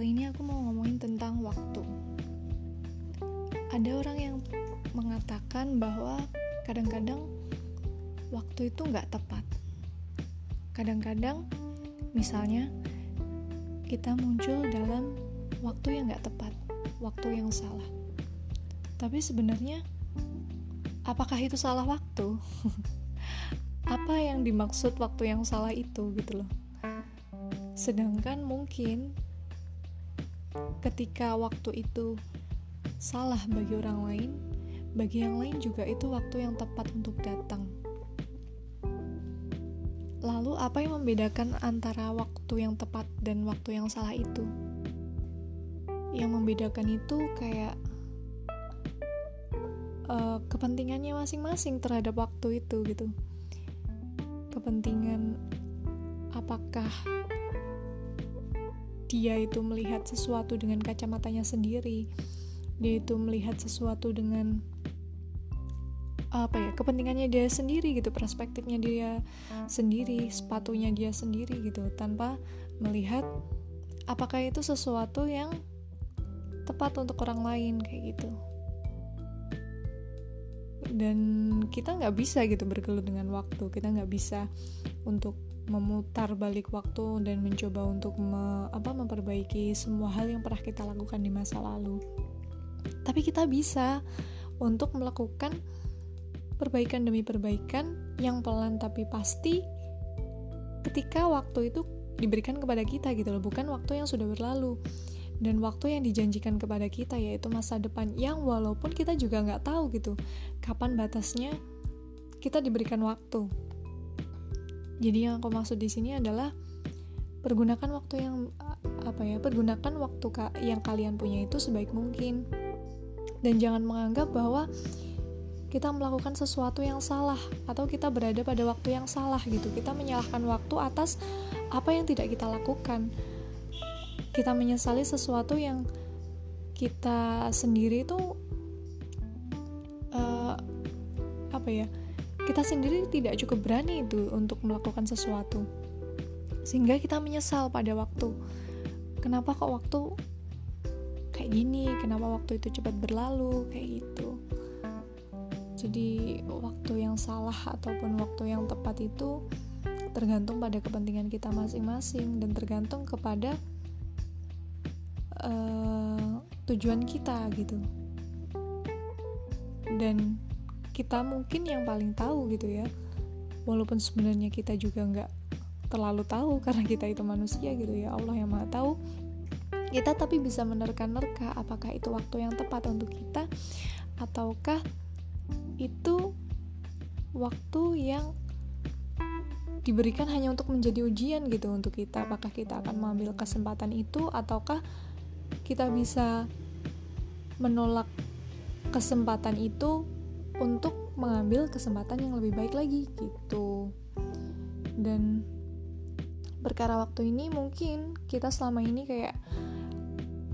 Kali ini aku mau ngomongin tentang waktu. Ada orang yang mengatakan bahwa kadang-kadang waktu itu nggak tepat. Kadang-kadang, misalnya, kita muncul dalam waktu yang nggak tepat, waktu yang salah. Tapi sebenarnya, apakah itu salah waktu? Apa yang dimaksud waktu yang salah itu gitu loh? Sedangkan mungkin ketika waktu itu salah bagi orang lain, bagi yang lain juga itu waktu yang tepat untuk datang. Lalu, apa yang membedakan antara waktu yang tepat dan waktu yang salah itu? Yang membedakan itu kayak uh, kepentingannya masing-masing terhadap waktu itu, gitu. Kepentingan apakah dia itu melihat sesuatu dengan kacamatanya sendiri. Dia itu melihat sesuatu dengan apa ya kepentingannya dia sendiri gitu perspektifnya dia sendiri sepatunya dia sendiri gitu tanpa melihat apakah itu sesuatu yang tepat untuk orang lain kayak gitu. Dan kita nggak bisa gitu bergelut dengan waktu kita nggak bisa untuk memutar balik waktu dan mencoba untuk me, apa memperbaiki semua hal yang pernah kita lakukan di masa lalu. Tapi kita bisa untuk melakukan perbaikan demi perbaikan yang pelan tapi pasti ketika waktu itu diberikan kepada kita gitu loh, bukan waktu yang sudah berlalu. Dan waktu yang dijanjikan kepada kita yaitu masa depan yang walaupun kita juga nggak tahu gitu kapan batasnya kita diberikan waktu jadi yang aku maksud di sini adalah pergunakan waktu yang apa ya pergunakan waktu ka yang kalian punya itu sebaik mungkin. Dan jangan menganggap bahwa kita melakukan sesuatu yang salah atau kita berada pada waktu yang salah gitu. Kita menyalahkan waktu atas apa yang tidak kita lakukan. Kita menyesali sesuatu yang kita sendiri itu uh, apa ya kita sendiri tidak cukup berani itu untuk melakukan sesuatu. Sehingga kita menyesal pada waktu. Kenapa kok waktu kayak gini? Kenapa waktu itu cepat berlalu? Kayak gitu. Jadi waktu yang salah ataupun waktu yang tepat itu tergantung pada kepentingan kita masing-masing dan tergantung kepada uh, tujuan kita gitu. Dan kita mungkin yang paling tahu gitu ya. Walaupun sebenarnya kita juga nggak terlalu tahu karena kita itu manusia gitu ya. Allah yang maha tahu. Kita tapi bisa menerka-nerka apakah itu waktu yang tepat untuk kita ataukah itu waktu yang diberikan hanya untuk menjadi ujian gitu untuk kita. Apakah kita akan mengambil kesempatan itu ataukah kita bisa menolak kesempatan itu untuk mengambil kesempatan yang lebih baik lagi gitu. Dan perkara waktu ini mungkin kita selama ini kayak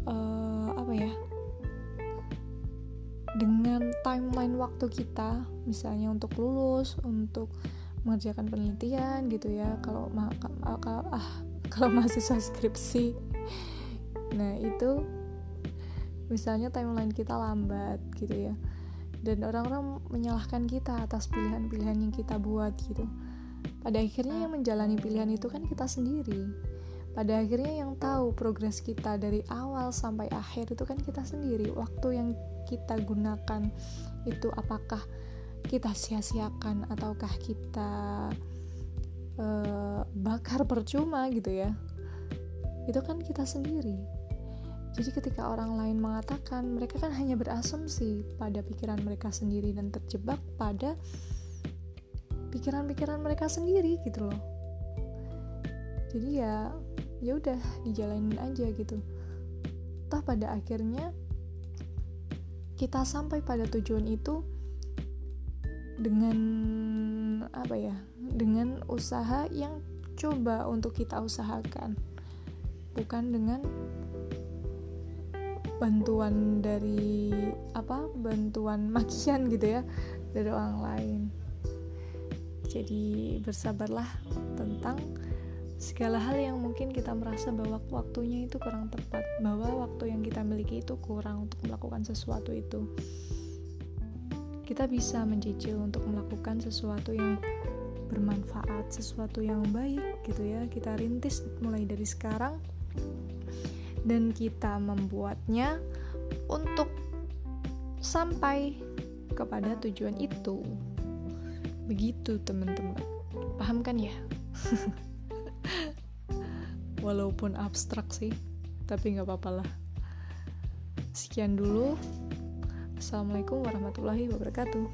uh, apa ya dengan timeline waktu kita misalnya untuk lulus untuk mengerjakan penelitian gitu ya kalau ma kalau ah kalau mahasiswa skripsi. Nah itu misalnya timeline kita lambat gitu ya dan orang-orang menyalahkan kita atas pilihan-pilihan yang kita buat gitu. Pada akhirnya yang menjalani pilihan itu kan kita sendiri. Pada akhirnya yang tahu progres kita dari awal sampai akhir itu kan kita sendiri. Waktu yang kita gunakan itu apakah kita sia-siakan ataukah kita uh, bakar percuma gitu ya. Itu kan kita sendiri jadi ketika orang lain mengatakan, mereka kan hanya berasumsi pada pikiran mereka sendiri dan terjebak pada pikiran-pikiran mereka sendiri gitu loh. Jadi ya ya udah dijalanin aja gitu. Toh pada akhirnya kita sampai pada tujuan itu dengan apa ya? Dengan usaha yang coba untuk kita usahakan. Bukan dengan bantuan dari apa bantuan makian gitu ya dari orang lain. Jadi bersabarlah tentang segala hal yang mungkin kita merasa bahwa waktunya itu kurang tepat bahwa waktu yang kita miliki itu kurang untuk melakukan sesuatu itu. Kita bisa mencicil untuk melakukan sesuatu yang bermanfaat, sesuatu yang baik gitu ya. Kita rintis mulai dari sekarang dan kita membuatnya untuk sampai kepada tujuan itu. Begitu teman-teman. Paham kan ya? Walaupun abstrak sih, tapi nggak apa-apa lah. Sekian dulu. Assalamualaikum warahmatullahi wabarakatuh.